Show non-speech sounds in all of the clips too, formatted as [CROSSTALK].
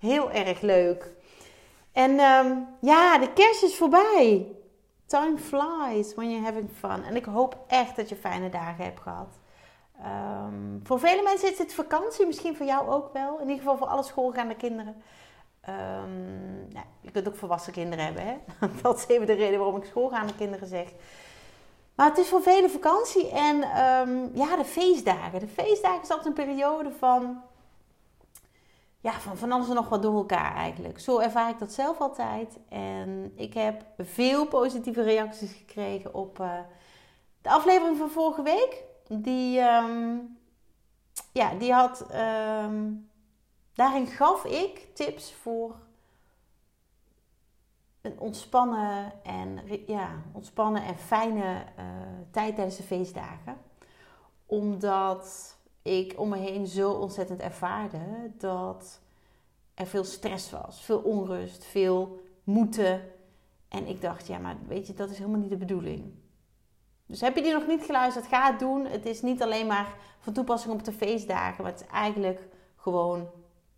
Heel erg leuk. En um, ja, de kerst is voorbij. Time flies when you're having fun. En ik hoop echt dat je fijne dagen hebt gehad. Um, voor vele mensen is het vakantie, misschien voor jou ook wel. In ieder geval voor alle schoolgaande kinderen. Nou, je kunt ook volwassen kinderen hebben, hè? [LAUGHS] Dat is even de reden waarom ik schoolgaande kinderen zeg. Maar het is voor velen vakantie en ja, de feestdagen. De feestdagen is altijd een periode van ja, van, van alles en nog wat door elkaar eigenlijk. Zo ervaar ik dat zelf altijd. En ik heb veel positieve reacties gekregen op uh, de aflevering van vorige week. Die, um, ja, die had. Um, daarin gaf ik tips voor een ontspannen en, ja, ontspannen en fijne uh, tijd tijdens de feestdagen. Omdat ik om me heen zo ontzettend ervaarde dat er veel stress was, veel onrust, veel moeten. En ik dacht, ja, maar weet je, dat is helemaal niet de bedoeling. Dus heb je die nog niet geluisterd, ga het doen. Het is niet alleen maar van toepassing op de feestdagen, maar het is eigenlijk gewoon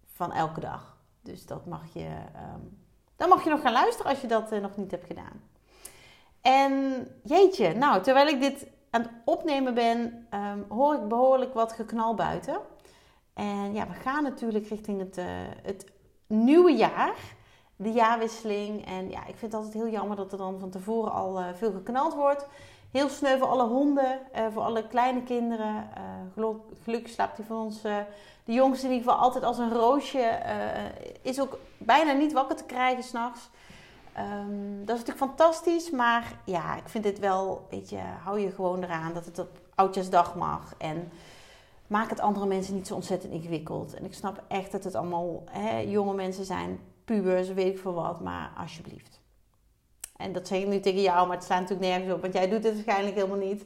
van elke dag. Dus dat mag je, um, dan mag je nog gaan luisteren als je dat uh, nog niet hebt gedaan. En jeetje, nou, terwijl ik dit aan het opnemen ben, um, hoor ik behoorlijk wat geknal buiten. En ja, we gaan natuurlijk richting het, uh, het nieuwe jaar, de jaarwisseling. En ja, ik vind het altijd heel jammer dat er dan van tevoren al uh, veel geknald wordt. Heel sneu voor alle honden, uh, voor alle kleine kinderen. gelukkig slaapt hij van ons, de jongste in ieder geval, altijd als een roosje. is ook bijna niet wakker te krijgen s'nachts. Um, dat is natuurlijk fantastisch, maar ja, ik vind dit wel, weet je, hou je gewoon eraan dat het op Oudjaarsdag mag. En maak het andere mensen niet zo ontzettend ingewikkeld. En ik snap echt dat het allemaal hè, jonge mensen zijn, pubers, weet ik veel wat, maar alsjeblieft. En dat zeg ik nu tegen jou, maar het staat natuurlijk nergens op, want jij doet het waarschijnlijk helemaal niet.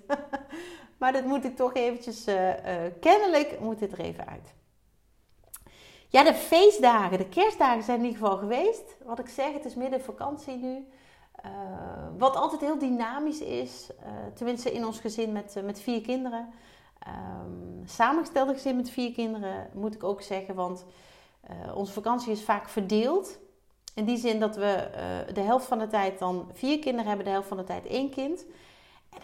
[LAUGHS] maar dat moet ik toch eventjes, uh, uh, kennelijk moet dit er even uit. Ja, de feestdagen, de kerstdagen zijn in ieder geval geweest. Wat ik zeg, het is midden vakantie nu. Uh, wat altijd heel dynamisch is, uh, tenminste in ons gezin met, uh, met vier kinderen. Um, samengestelde gezin met vier kinderen, moet ik ook zeggen, want onze vakantie is vaak verdeeld. In die zin dat we de helft van de tijd dan vier kinderen hebben, de helft van de tijd één kind.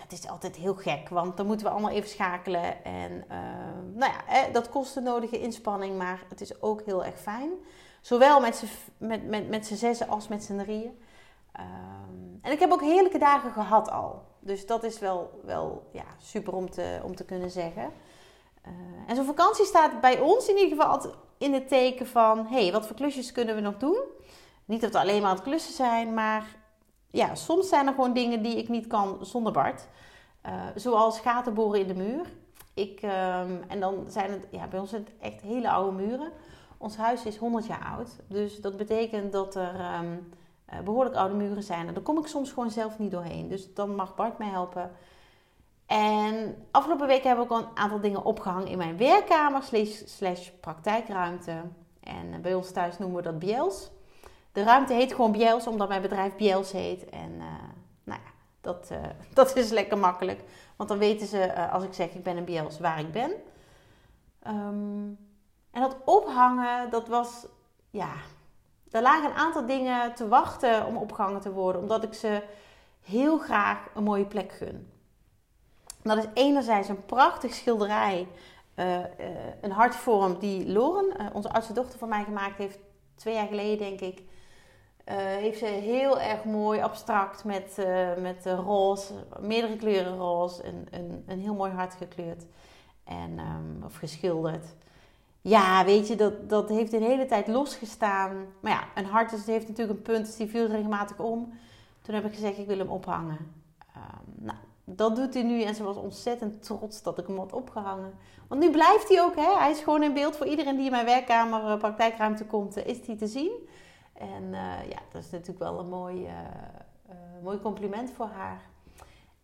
Dat is altijd heel gek, want dan moeten we allemaal even schakelen. En uh, nou ja, dat kost de nodige inspanning, maar het is ook heel erg fijn. Zowel met z'n met, met, met zessen als met z'n drieën. Um, en ik heb ook heerlijke dagen gehad al. Dus dat is wel, wel ja, super om te, om te kunnen zeggen. Uh, en zo'n vakantie staat bij ons in ieder geval altijd in het teken van... hé, hey, wat voor klusjes kunnen we nog doen? Niet dat we alleen maar aan het klussen zijn, maar ja, soms zijn er gewoon dingen die ik niet kan zonder Bart. Uh, zoals gaten boren in de muur. Ik, um, en dan zijn het, ja, bij ons het echt hele oude muren. Ons huis is 100 jaar oud. Dus dat betekent dat er um, uh, behoorlijk oude muren zijn. En daar kom ik soms gewoon zelf niet doorheen. Dus dan mag Bart mij helpen. En afgelopen week heb ik ook een aantal dingen opgehangen in mijn werkkamer slash, slash praktijkruimte. En bij ons thuis noemen we dat biels. De ruimte heet gewoon Biels, omdat mijn bedrijf Biels heet. En uh, nou ja, dat, uh, [LAUGHS] dat is lekker makkelijk. Want dan weten ze, uh, als ik zeg ik ben een Biels, waar ik ben. Um, en dat ophangen, dat was, ja... Er lagen een aantal dingen te wachten om opgehangen te worden. Omdat ik ze heel graag een mooie plek gun. Dat is enerzijds een prachtig schilderij. een hartvorm die Loren, onze oudste dochter van mij, gemaakt heeft. Twee jaar geleden, denk ik. Uh, heeft ze heel erg mooi abstract met, uh, met roze, meerdere kleuren roze, een, een, heel mooi hart gekleurd en, um, of geschilderd. Ja, weet je, dat, dat heeft een hele tijd losgestaan. Maar ja, een hart is, heeft natuurlijk een punt, dus die viel regelmatig om. Toen heb ik gezegd, ik wil hem ophangen. Um, nou, dat doet hij nu en ze was ontzettend trots dat ik hem had opgehangen. Want nu blijft hij ook, hè? hij is gewoon in beeld voor iedereen die in mijn werkkamer, uh, praktijkruimte komt, is hij te zien. En uh, ja, dat is natuurlijk wel een mooi, mooi compliment voor haar.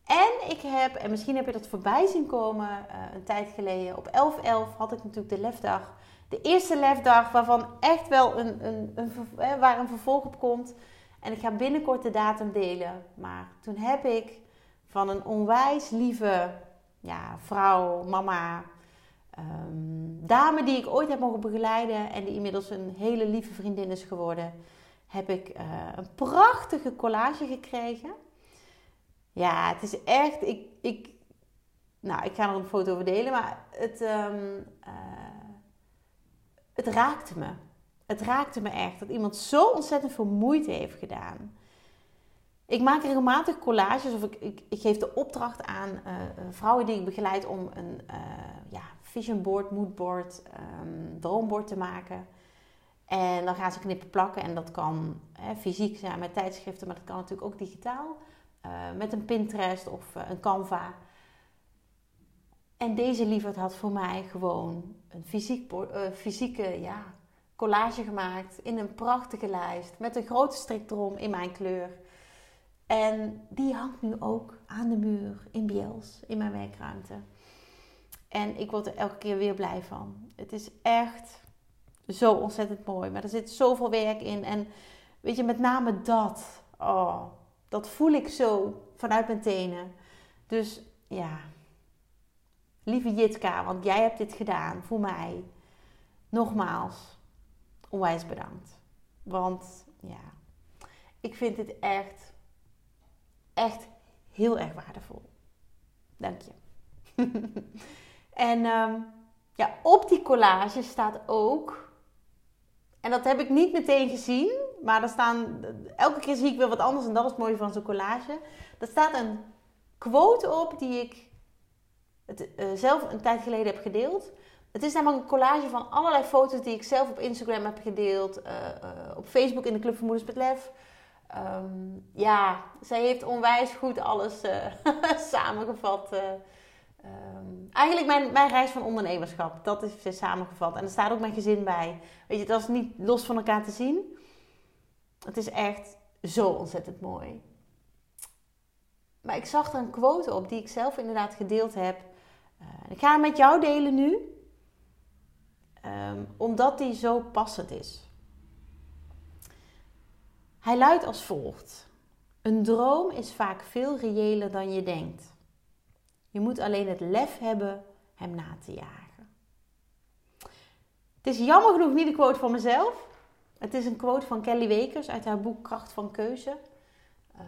En ik heb, en misschien heb je dat voorbij zien komen een tijd geleden, op 11.11 had ik natuurlijk de lefdag. De eerste lefdag waarvan echt wel een, een, een, een, waar een vervolg op komt. En ik ga binnenkort de datum delen. Maar toen heb ik van een onwijs lieve ja, vrouw, mama, um, dame die ik ooit heb mogen begeleiden en die inmiddels een hele lieve vriendin is geworden, heb ik uh, een prachtige collage gekregen. Ja, het is echt, ik, ik, nou, ik ga er een foto over delen, maar het, um, uh, het raakte me. Het raakte me echt dat iemand zo ontzettend veel moeite heeft gedaan. Ik maak regelmatig collages of ik, ik, ik geef de opdracht aan uh, vrouwen die ik begeleid om een ja, vision board, moodboard, um, droombord te maken. En dan gaan ze knippen plakken en dat kan hè, fysiek zijn met tijdschriften, maar dat kan natuurlijk ook digitaal. Uh, met een Pinterest of een Canva. En deze lieverd had voor mij gewoon een fysiek, fysieke ja, collage gemaakt in een prachtige lijst met een grote strik erom in mijn kleur. En die hangt nu ook aan de muur in Biels, in mijn werkruimte. En ik word er elke keer weer blij van. Het is echt zo ontzettend mooi. Maar er zit zoveel werk in. En weet je, met name dat. Oh, dat voel ik zo vanuit mijn tenen. Dus ja, lieve Jitka, want jij hebt dit gedaan voor mij. Nogmaals, onwijs bedankt. Want ja, ik vind dit echt echt heel erg waardevol. Dank je. [LAUGHS] en um, ja, op die collage staat ook, en dat heb ik niet meteen gezien, maar er staan, elke keer zie ik weer wat anders en dat is het mooie van zo'n collage. Er staat een quote op die ik het, uh, zelf een tijd geleden heb gedeeld. Het is namelijk een collage van allerlei foto's die ik zelf op Instagram heb gedeeld, uh, uh, op Facebook in de Club van Moeders met Lef. Um, ja, zij heeft onwijs goed alles [LAUGHS] samengevat. Um, eigenlijk mijn, mijn reis van ondernemerschap, dat is ze samengevat. En er staat ook mijn gezin bij. Weet je, dat is niet los van elkaar te zien. Het is echt zo ontzettend mooi. Maar ik zag er een quote op die ik zelf inderdaad gedeeld heb. Uh, ik ga hem met jou delen nu. Um, omdat die zo passend is. Hij luidt als volgt: Een droom is vaak veel reëler dan je denkt. Je moet alleen het lef hebben hem na te jagen. Het is jammer genoeg niet een quote van mezelf. Het is een quote van Kelly Wekers uit haar boek Kracht van Keuze. Uh,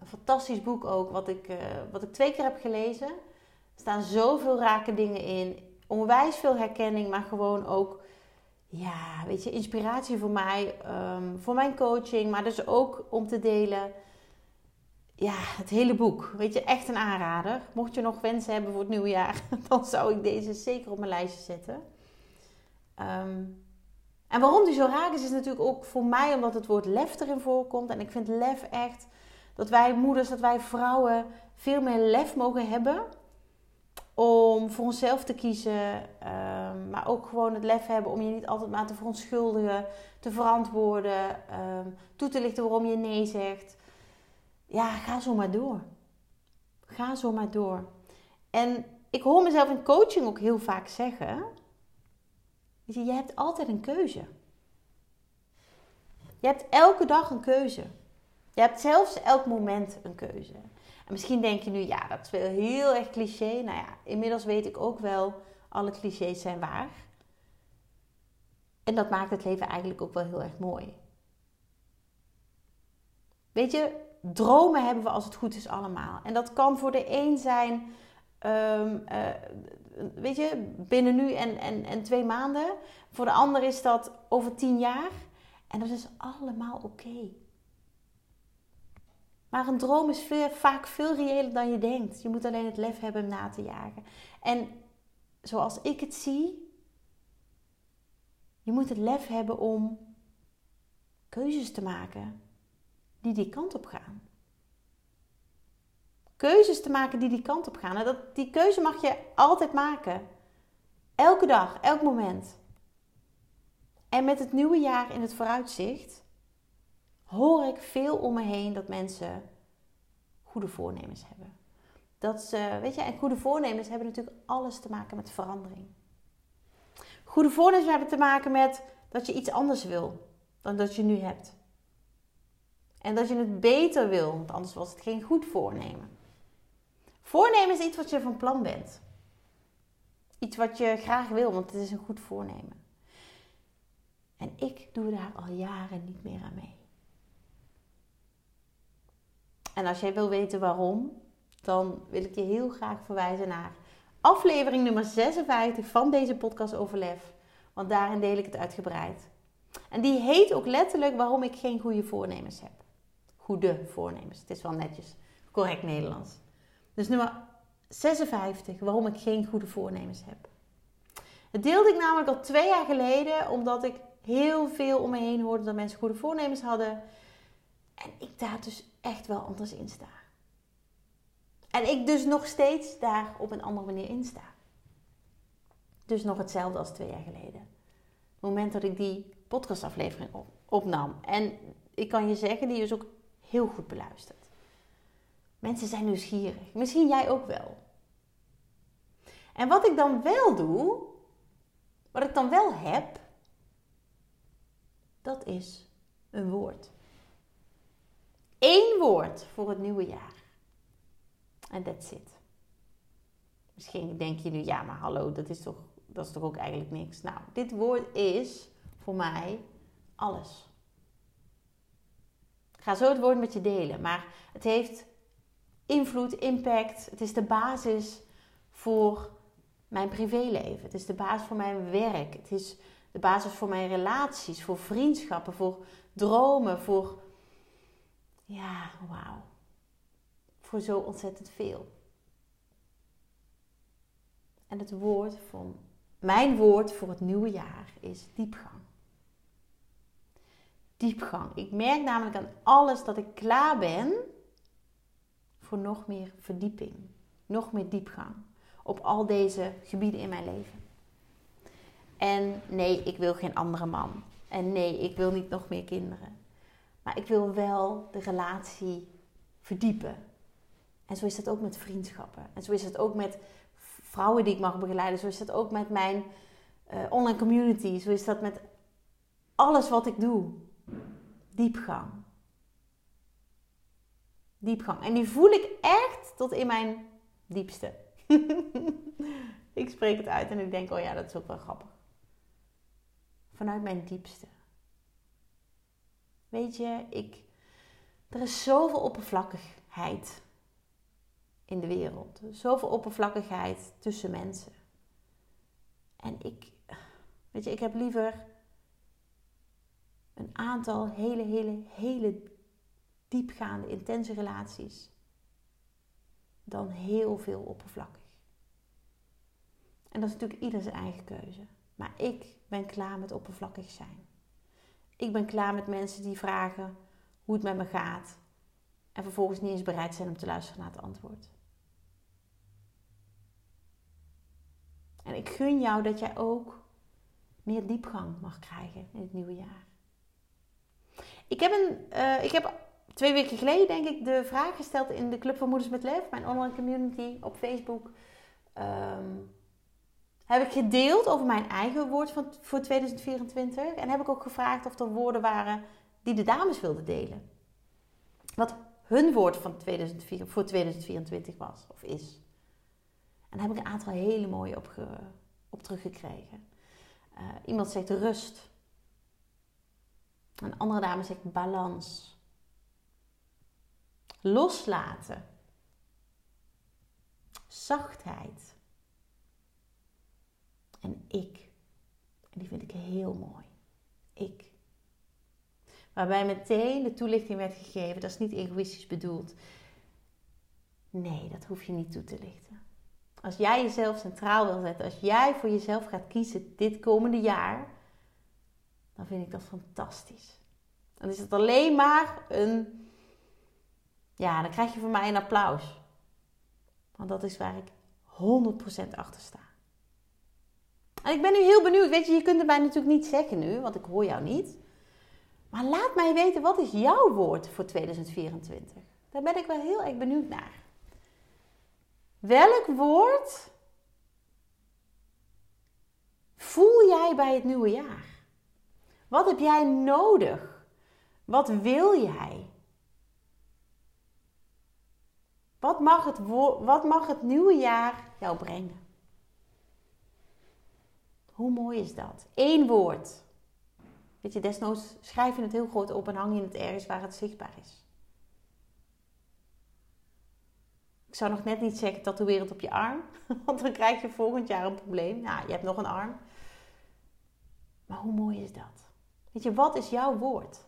een fantastisch boek ook, wat ik, uh, wat ik twee keer heb gelezen. Er staan zoveel rake dingen in. Onwijs veel herkenning, maar gewoon ook ja, weet je, inspiratie voor mij, um, voor mijn coaching, maar dus ook om te delen. Ja, het hele boek. Weet je, echt een aanrader. Mocht je nog wensen hebben voor het nieuwe jaar, [LAUGHS] dan zou ik deze zeker op mijn lijstje zetten. Um, en waarom die zo raar is, is natuurlijk ook voor mij omdat het woord lef erin voorkomt. En ik vind lef echt dat wij moeders, dat wij vrouwen veel meer lef mogen hebben om voor onszelf te kiezen, um, maar ook gewoon het lef hebben om je niet altijd maar te verontschuldigen, te verantwoorden, um, toe te lichten waarom je nee zegt. Ja, ga zo maar door. Ga zo maar door. En ik hoor mezelf in coaching ook heel vaak zeggen: je hebt altijd een keuze. Je hebt elke dag een keuze. Je hebt zelfs elk moment een keuze. En misschien denk je nu, ja, dat is wel heel erg cliché. Nou ja, inmiddels weet ik ook wel, alle clichés zijn waar. En dat maakt het leven eigenlijk ook wel heel erg mooi. Weet je, dromen hebben we als het goed is allemaal. En dat kan voor de een zijn, um, uh, weet je, binnen nu en, en, en twee maanden. Voor de ander is dat over tien jaar. En dat is allemaal oké. Maar een droom is veel, vaak veel reëler dan je denkt. Je moet alleen het lef hebben hem na te jagen. En zoals ik het zie, je moet het lef hebben om keuzes te maken die die kant op gaan. keuzes te maken die die kant op gaan. En dat, die keuze mag je altijd maken. Elke dag, elk moment. En met het nieuwe jaar in het vooruitzicht hoor ik veel om me heen dat mensen goede voornemens hebben. Dat ze, weet je, en goede voornemens hebben natuurlijk alles te maken met verandering. Goede voornemens hebben te maken met dat je iets anders wil dan dat je nu hebt. En dat je het beter wil, want anders was het geen goed voornemen. Voornemen is iets wat je van plan bent. Iets wat je graag wil, want het is een goed voornemen. En ik doe daar al jaren niet meer aan mee. En als jij wil weten waarom, dan wil ik je heel graag verwijzen naar aflevering nummer 56 van deze podcast Overlef. Want daarin deel ik het uitgebreid. En die heet ook letterlijk waarom ik geen goede voornemens heb. Goede voornemens. Het is wel netjes. Correct Nederlands. Dus nummer 56, waarom ik geen goede voornemens heb. Het deelde ik namelijk al twee jaar geleden, omdat ik heel veel om me heen hoorde dat mensen goede voornemens hadden. En ik daar dus echt wel anders in sta. En ik dus nog steeds daar op een andere manier in sta. Dus nog hetzelfde als twee jaar geleden. Het moment dat ik die podcastaflevering opnam. En ik kan je zeggen, die is ook heel goed beluisterd. Mensen zijn nieuwsgierig. Misschien jij ook wel. En wat ik dan wel doe, wat ik dan wel heb, dat is een woord. Eén woord voor het nieuwe jaar. En that's it. Misschien denk je nu, ja, maar hallo, dat is toch, dat is toch ook eigenlijk niks. Nou, dit woord is voor mij alles. Ga zo het woord met je delen, maar het heeft invloed, impact. Het is de basis voor mijn privéleven. Het is de basis voor mijn werk. Het is de basis voor mijn relaties, voor vriendschappen, voor dromen, voor. Ja, wauw. Voor zo ontzettend veel. En het woord van. Mijn woord voor het nieuwe jaar is diepgang. Diepgang. Ik merk namelijk aan alles dat ik klaar ben voor nog meer verdieping, nog meer diepgang op al deze gebieden in mijn leven. En nee, ik wil geen andere man. En nee, ik wil niet nog meer kinderen. Maar ik wil wel de relatie verdiepen. En zo is het ook met vriendschappen. En zo is het ook met vrouwen die ik mag begeleiden. Zo is het ook met mijn uh, online community. Zo is dat met alles wat ik doe. Diepgang. Diepgang. En die voel ik echt tot in mijn diepste. [LAUGHS] ik spreek het uit en ik denk, oh ja, dat is ook wel grappig. Vanuit mijn diepste. Weet je, ik, er is zoveel oppervlakkigheid in de wereld. Zoveel oppervlakkigheid tussen mensen. En ik, weet je, ik heb liever een aantal hele, hele, hele diepgaande, intense relaties dan heel veel oppervlakkig. En dat is natuurlijk ieder zijn eigen keuze. Maar ik ben klaar met oppervlakkig zijn. Ik ben klaar met mensen die vragen hoe het met me gaat en vervolgens niet eens bereid zijn om te luisteren naar het antwoord. En ik gun jou dat jij ook meer diepgang mag krijgen in het nieuwe jaar. Ik heb, een, uh, ik heb twee weken geleden, denk ik, de vraag gesteld in de Club van Moeders met Lef, mijn online community op Facebook. Um, heb ik gedeeld over mijn eigen woord van, voor 2024. En heb ik ook gevraagd of er woorden waren die de dames wilden delen. Wat hun woord van 2004, voor 2024 was of is. En daar heb ik een aantal hele mooie op, teruggekregen. Uh, iemand zegt rust. Een andere dame zegt balans. Loslaten. Zachtheid. En ik. En die vind ik heel mooi. Ik. Waarbij meteen de toelichting werd gegeven, dat is niet egoïstisch bedoeld. Nee, dat hoef je niet toe te lichten. Als jij jezelf centraal wil zetten, als jij voor jezelf gaat kiezen dit komende jaar, dan vind ik dat fantastisch. Dan is het alleen maar een. Ja, dan krijg je van mij een applaus. Want dat is waar ik 100% achter sta. En ik ben nu heel benieuwd. Weet je, je kunt het mij natuurlijk niet zeggen nu, want ik hoor jou niet. Maar laat mij weten, wat is jouw woord voor 2024? Daar ben ik wel heel erg benieuwd naar. Welk woord voel jij bij het nieuwe jaar? Wat heb jij nodig? Wat wil jij? Wat mag het, wat mag het nieuwe jaar jou brengen? Hoe mooi is dat? Eén woord. Weet je, desnoods schrijf je het heel groot op en hang je het ergens waar het zichtbaar is. Ik zou nog net niet zeggen tatoeëer het op je arm, [LAUGHS] want dan krijg je volgend jaar een probleem. Nou, je hebt nog een arm. Maar hoe mooi is dat? Weet je, wat is jouw woord?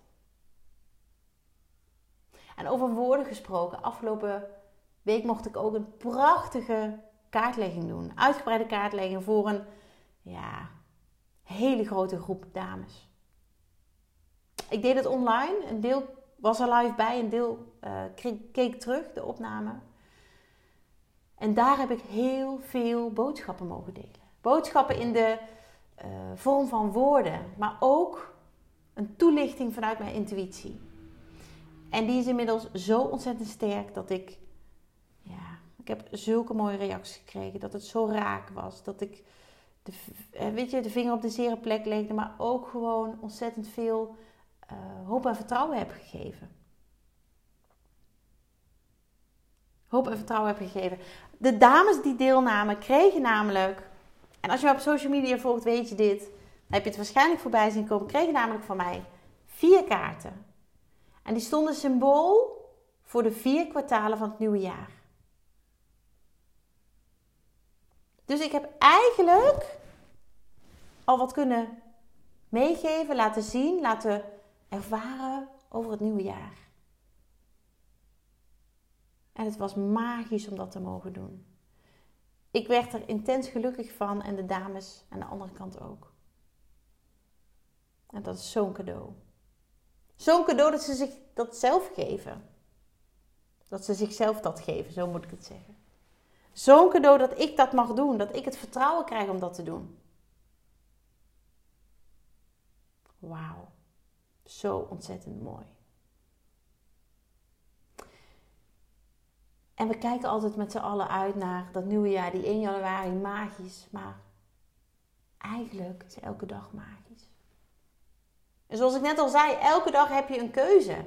En over woorden gesproken, afgelopen week mocht ik ook een prachtige kaartlegging doen. Uitgebreide kaartlegging voor een ja, hele grote groep dames. Ik deed het online. Een deel was er live bij, een deel uh, keek terug, de opname. En daar heb ik heel veel boodschappen mogen delen. Boodschappen in de uh, vorm van woorden, maar ook een toelichting vanuit mijn intuïtie. En die is inmiddels zo ontzettend sterk dat ik, ja, ik heb zulke mooie reacties gekregen. Dat het zo raak was. Dat ik, de, eh, weet je, de vinger op de zere plek legde, maar ook gewoon ontzettend veel uh, hoop en vertrouwen heb gegeven. Hoop en vertrouwen heb gegeven. De dames die deelnamen kregen namelijk, en als je op social media volgt, weet je dit, heb je het waarschijnlijk voorbij zien komen, kregen namelijk van mij vier kaarten. En die stonden symbool voor de vier kwartalen van het nieuwe jaar. Dus ik heb eigenlijk al wat kunnen meegeven, laten zien, laten ervaren over het nieuwe jaar. En het was magisch om dat te mogen doen. Ik werd er intens gelukkig van en de dames aan de andere kant ook. En dat is zo'n cadeau. Zo'n cadeau dat ze zich dat zelf geven. Dat ze zichzelf dat geven, zo moet ik het zeggen. Zo'n cadeau dat ik dat mag doen, dat ik het vertrouwen krijg om dat te doen. Wauw, zo ontzettend mooi. En we kijken altijd met z'n allen uit naar dat nieuwe jaar, die 1 januari, magisch. Maar eigenlijk is elke dag magisch. En zoals ik net al zei, elke dag heb je een keuze.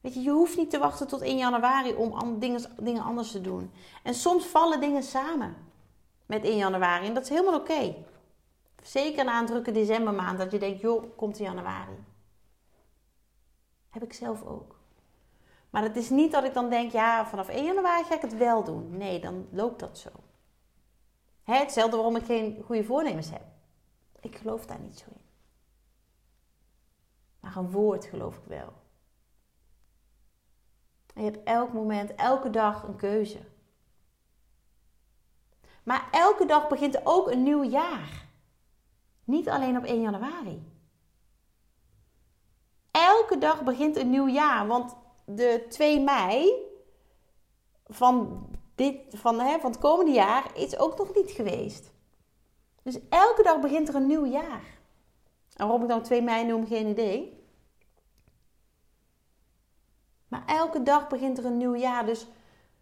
Weet je, je hoeft niet te wachten tot 1 januari om dingen, dingen anders te doen. En soms vallen dingen samen met 1 januari. En dat is helemaal oké. Zeker na een drukke decembermaand, dat je denkt, joh, komt in januari. Heb ik zelf ook. Maar het is niet dat ik dan denk, ja, vanaf 1 januari ga ik het wel doen. Nee, dan loopt dat zo. Hè, hetzelfde waarom ik geen goede voornemens heb. Ik geloof daar niet zo in. Maar een woord geloof ik wel. Je hebt elk moment, elke dag een keuze. Maar elke dag begint ook een nieuw jaar. Niet alleen op 1 januari. Elke dag begint een nieuw jaar. Want de 2 mei van, dit, van, hè, van het komende jaar is ook nog niet geweest. Dus elke dag begint er een nieuw jaar. En waarom ik dan 2 mei noem, geen idee. Maar elke dag begint er een nieuw jaar. Dus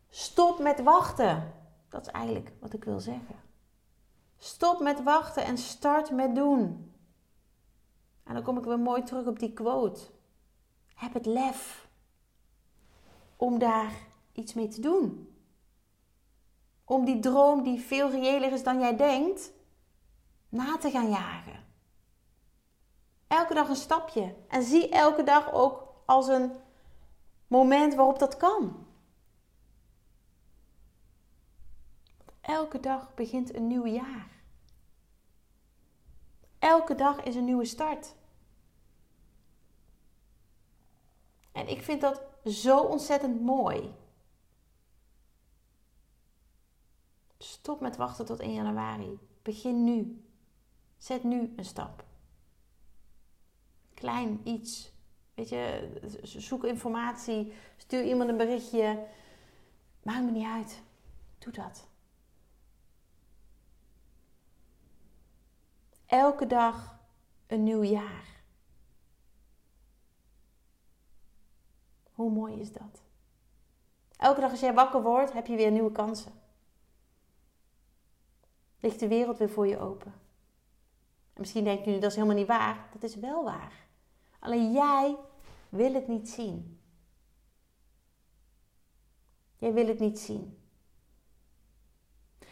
stop met wachten. Dat is eigenlijk wat ik wil zeggen. Stop met wachten en start met doen. En dan kom ik weer mooi terug op die quote. Heb het lef om daar iets mee te doen. Om die droom die veel reëler is dan jij denkt, na te gaan jagen. Elke dag een stapje. En zie elke dag ook als een moment waarop dat kan. Elke dag begint een nieuw jaar. Elke dag is een nieuwe start. En ik vind dat zo ontzettend mooi. Stop met wachten tot 1 januari. Begin nu. Zet nu een stap. Klein iets weet je, zoek informatie, stuur iemand een berichtje. Maakt me niet uit. Doe dat. Elke dag een nieuw jaar. Hoe mooi is dat? Elke dag als jij wakker wordt, heb je weer nieuwe kansen. Ligt de wereld weer voor je open. En misschien denk je nu dat is helemaal niet waar. Dat is wel waar. Alleen jij wil het niet zien. Jij wil het niet zien.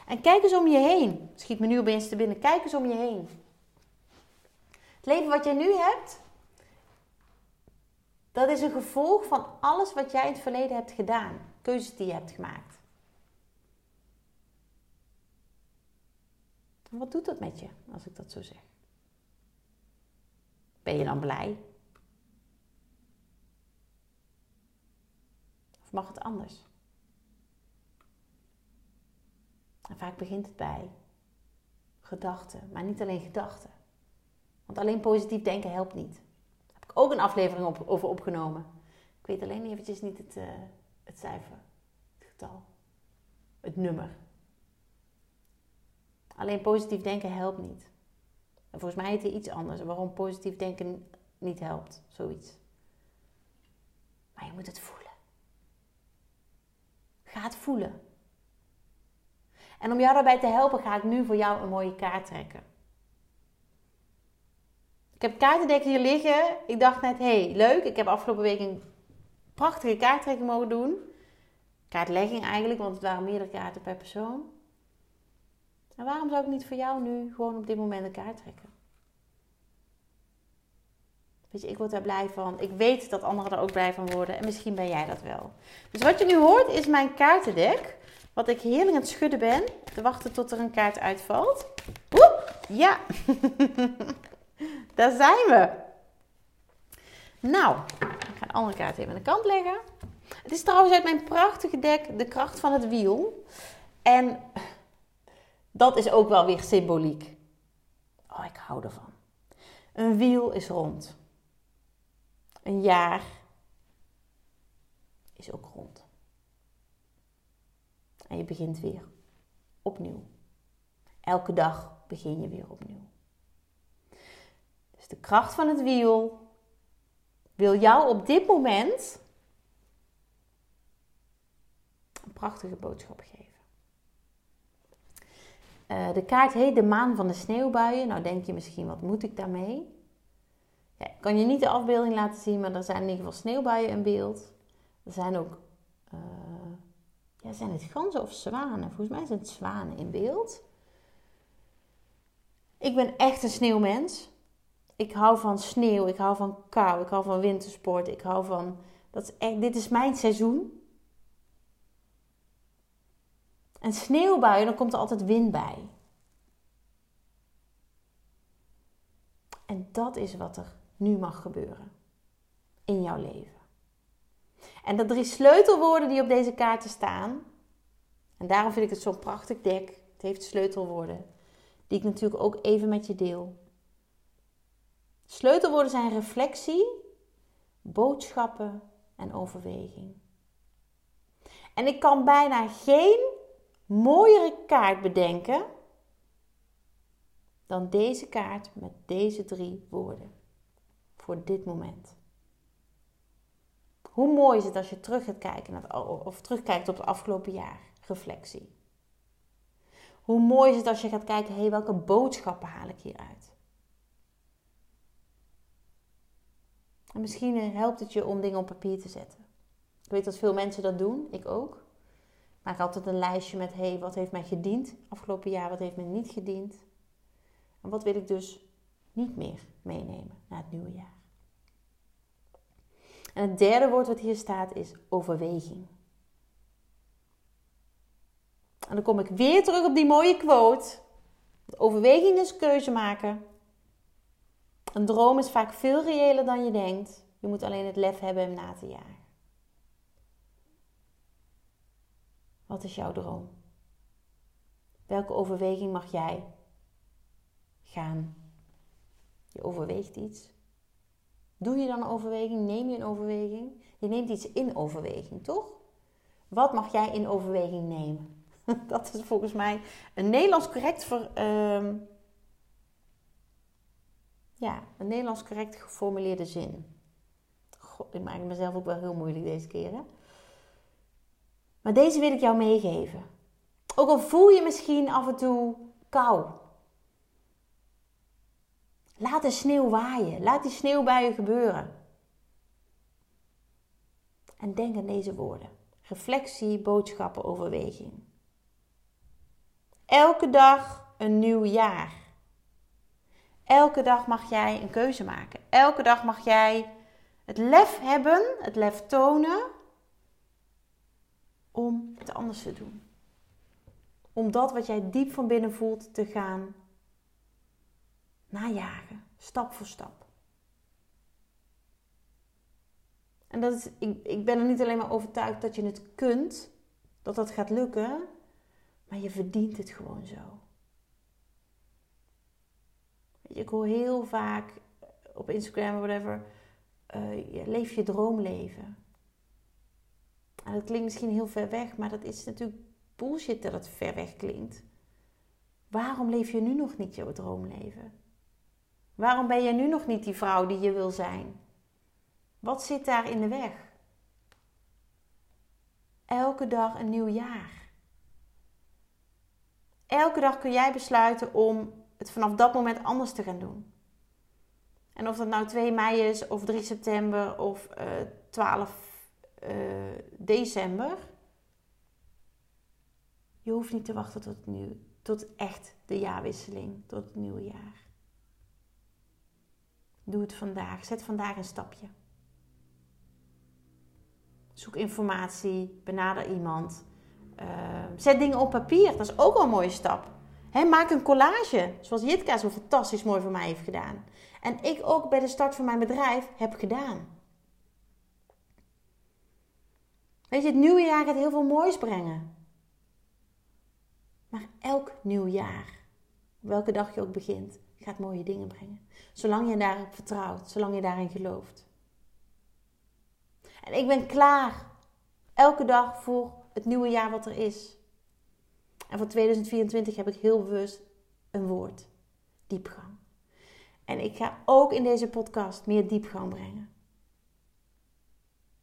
En kijk eens om je heen. Schiet me nu opeens te binnen. Kijk eens om je heen. Het leven wat jij nu hebt, dat is een gevolg van alles wat jij in het verleden hebt gedaan. Keuzes die je hebt gemaakt. Wat doet dat met je, als ik dat zo zeg? Ben je dan blij? Of mag het anders? En vaak begint het bij gedachten, maar niet alleen gedachten. Want alleen positief denken helpt niet. Daar heb ik ook een aflevering op, over opgenomen. Ik weet alleen eventjes niet het, uh, het cijfer, het getal, het nummer. Alleen positief denken helpt niet. En volgens mij heet er iets anders. Waarom positief denken niet helpt. Zoiets. Maar je moet het voelen. Ga het voelen. En om jou daarbij te helpen ga ik nu voor jou een mooie kaart trekken. Ik heb kaartendek hier liggen. Ik dacht net, hé, hey, leuk. Ik heb afgelopen week een prachtige kaarttrekking mogen doen. Kaartlegging eigenlijk, want het waren meerdere kaarten per persoon. En waarom zou ik niet voor jou nu gewoon op dit moment een kaart trekken? Weet je, ik word daar blij van. Ik weet dat anderen er ook blij van worden. En misschien ben jij dat wel. Dus wat je nu hoort is mijn kaartendek. Wat ik heerlijk aan het schudden ben. Te wachten tot er een kaart uitvalt. Oeh, ja. [LAUGHS] daar zijn we. Nou, ik ga de andere kaart even aan de kant leggen. Het is trouwens uit mijn prachtige dek De Kracht van het Wiel. En dat is ook wel weer symboliek. Oh, ik hou ervan. Een wiel is rond. Een jaar is ook rond. En je begint weer opnieuw. Elke dag begin je weer opnieuw. Dus de kracht van het wiel wil jou op dit moment een prachtige boodschap geven. Uh, de kaart heet de maan van de sneeuwbuien. Nou denk je misschien, wat moet ik daarmee? Ja, ik kan je niet de afbeelding laten zien, maar er zijn in ieder geval sneeuwbuien in beeld. Er zijn ook, uh, ja, zijn het ganzen of zwanen? Volgens mij zijn het zwanen in beeld. Ik ben echt een sneeuwmens. Ik hou van sneeuw, ik hou van kou, ik hou van wintersport, ik hou van... Dat is echt, dit is mijn seizoen. En sneeuwbuien, dan komt er altijd wind bij. En dat is wat er nu mag gebeuren in jouw leven. En de drie sleutelwoorden die op deze kaarten staan, en daarom vind ik het zo'n prachtig dek. Het heeft sleutelwoorden, die ik natuurlijk ook even met je deel. Sleutelwoorden zijn reflectie, boodschappen en overweging. En ik kan bijna geen mooiere kaart bedenken dan deze kaart met deze drie woorden. Voor dit moment. Hoe mooi is het als je terug gaat kijken of terugkijkt op het afgelopen jaar? Reflectie. Hoe mooi is het als je gaat kijken, hé, hey, welke boodschappen haal ik hieruit? En misschien helpt het je om dingen op papier te zetten. Ik weet dat veel mensen dat doen, ik ook maak altijd een lijstje met: hey, wat heeft mij gediend afgelopen jaar, wat heeft mij niet gediend. En wat wil ik dus niet meer meenemen naar het nieuwe jaar. En het derde woord wat hier staat is overweging. En dan kom ik weer terug op die mooie quote. Overweging is keuze maken. Een droom is vaak veel reëler dan je denkt. Je moet alleen het lef hebben hem na te jagen. Wat is jouw droom? Welke overweging mag jij gaan? Je overweegt iets. Doe je dan een overweging? Neem je een overweging? Je neemt iets in overweging, toch? Wat mag jij in overweging nemen? [LAUGHS] Dat is volgens mij een Nederlands correct ehm, ja, een Nederlands correct geformuleerde zin. God, ik maak mezelf ook wel heel moeilijk deze keer. Hè? Maar deze wil ik jou meegeven. Ook al voel je misschien af en toe kou. Laat de sneeuw waaien. Laat die sneeuwbuien gebeuren. En denk aan deze woorden. Reflectie, boodschappen, overweging. Elke dag een nieuw jaar. Elke dag mag jij een keuze maken. Elke dag mag jij het lef hebben, het lef tonen om het anders te doen. Om dat wat jij diep van binnen voelt te gaan najagen, stap voor stap. En dat is, ik, ik ben er niet alleen maar overtuigd dat je het kunt, dat dat gaat lukken, maar je verdient het gewoon zo. Ik hoor heel vaak op Instagram of whatever, uh, leef je droomleven. En dat klinkt misschien heel ver weg, maar dat is natuurlijk bullshit dat het ver weg klinkt. Waarom leef je nu nog niet jouw droomleven? Waarom ben je nu nog niet die vrouw die je wil zijn? Wat zit daar in de weg? Elke dag een nieuw jaar. Elke dag kun jij besluiten om het vanaf dat moment anders te gaan doen. En of dat nou 2 mei is, of 3 september, of uh, 12 uh, december. Je hoeft niet te wachten tot, nieuw, tot echt de jaarwisseling, tot het nieuwe jaar. Doe het vandaag. Zet vandaag een stapje. Zoek informatie, benader iemand. Uh, zet dingen op papier, dat is ook wel een mooie stap. Maak een collage, zoals Jitka zo fantastisch mooi voor mij heeft gedaan. En ik ook bij de start van mijn bedrijf heb gedaan. Weet je, het nieuwe jaar gaat heel veel moois brengen. Maar elk nieuw jaar, welke dag je ook begint, gaat mooie dingen brengen. Zolang je daarop vertrouwt, zolang je daarin gelooft. En ik ben klaar elke dag voor het nieuwe jaar wat er is. En voor 2024 heb ik heel bewust een woord: diepgang. En ik ga ook in deze podcast meer diepgang brengen.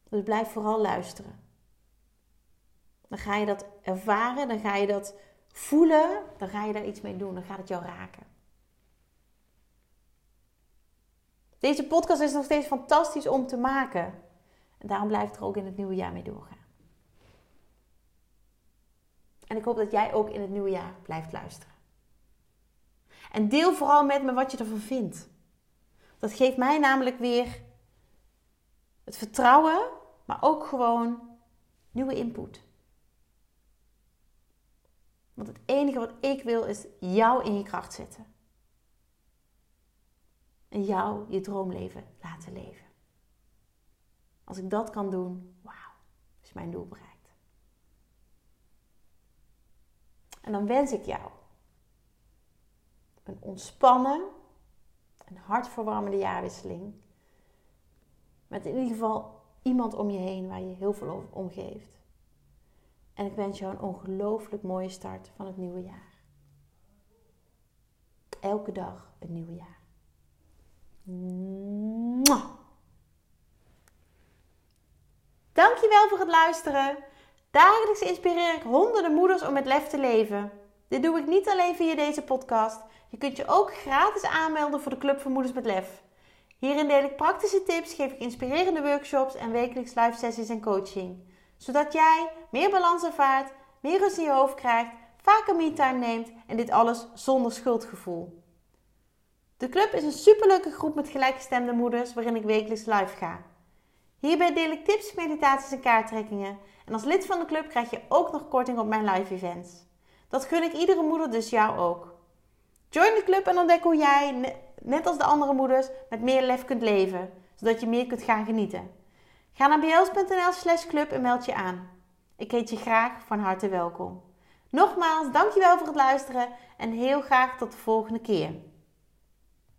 Dus blijf vooral luisteren. Dan ga je dat ervaren, dan ga je dat voelen, dan ga je daar iets mee doen, dan gaat het jou raken. Deze podcast is nog steeds fantastisch om te maken. En daarom blijf ik er ook in het nieuwe jaar mee doorgaan. En ik hoop dat jij ook in het nieuwe jaar blijft luisteren. En deel vooral met me wat je ervan vindt. Dat geeft mij namelijk weer het vertrouwen, maar ook gewoon nieuwe input. Want het enige wat ik wil is jou in je kracht zetten. En jou je droomleven laten leven. Als ik dat kan doen, wauw, is mijn doel bereikt. En dan wens ik jou een ontspannen, een hartverwarmende jaarwisseling. Met in ieder geval iemand om je heen waar je heel veel om geeft. En ik wens jou een ongelooflijk mooie start van het nieuwe jaar. Elke dag een nieuw jaar. Mwah. Dankjewel voor het luisteren. Dagelijks inspireer ik honderden moeders om met lef te leven. Dit doe ik niet alleen via deze podcast. Je kunt je ook gratis aanmelden voor de Club van Moeders met Lef. Hierin deel ik praktische tips, geef ik inspirerende workshops en wekelijks live sessies en coaching. Zodat jij meer balans ervaart, meer rust in je hoofd krijgt, vaker me-time neemt en dit alles zonder schuldgevoel. De club is een superleuke groep met gelijkgestemde moeders waarin ik wekelijks live ga. Hierbij deel ik tips, meditaties en kaarttrekkingen. En als lid van de club krijg je ook nog korting op mijn live events. Dat gun ik iedere moeder, dus jou ook. Join de club en ontdek hoe jij, net als de andere moeders, met meer lef kunt leven, zodat je meer kunt gaan genieten. Ga naar bls.nl slash club en meld je aan. Ik heet je graag van harte welkom. Nogmaals, dankjewel voor het luisteren en heel graag tot de volgende keer.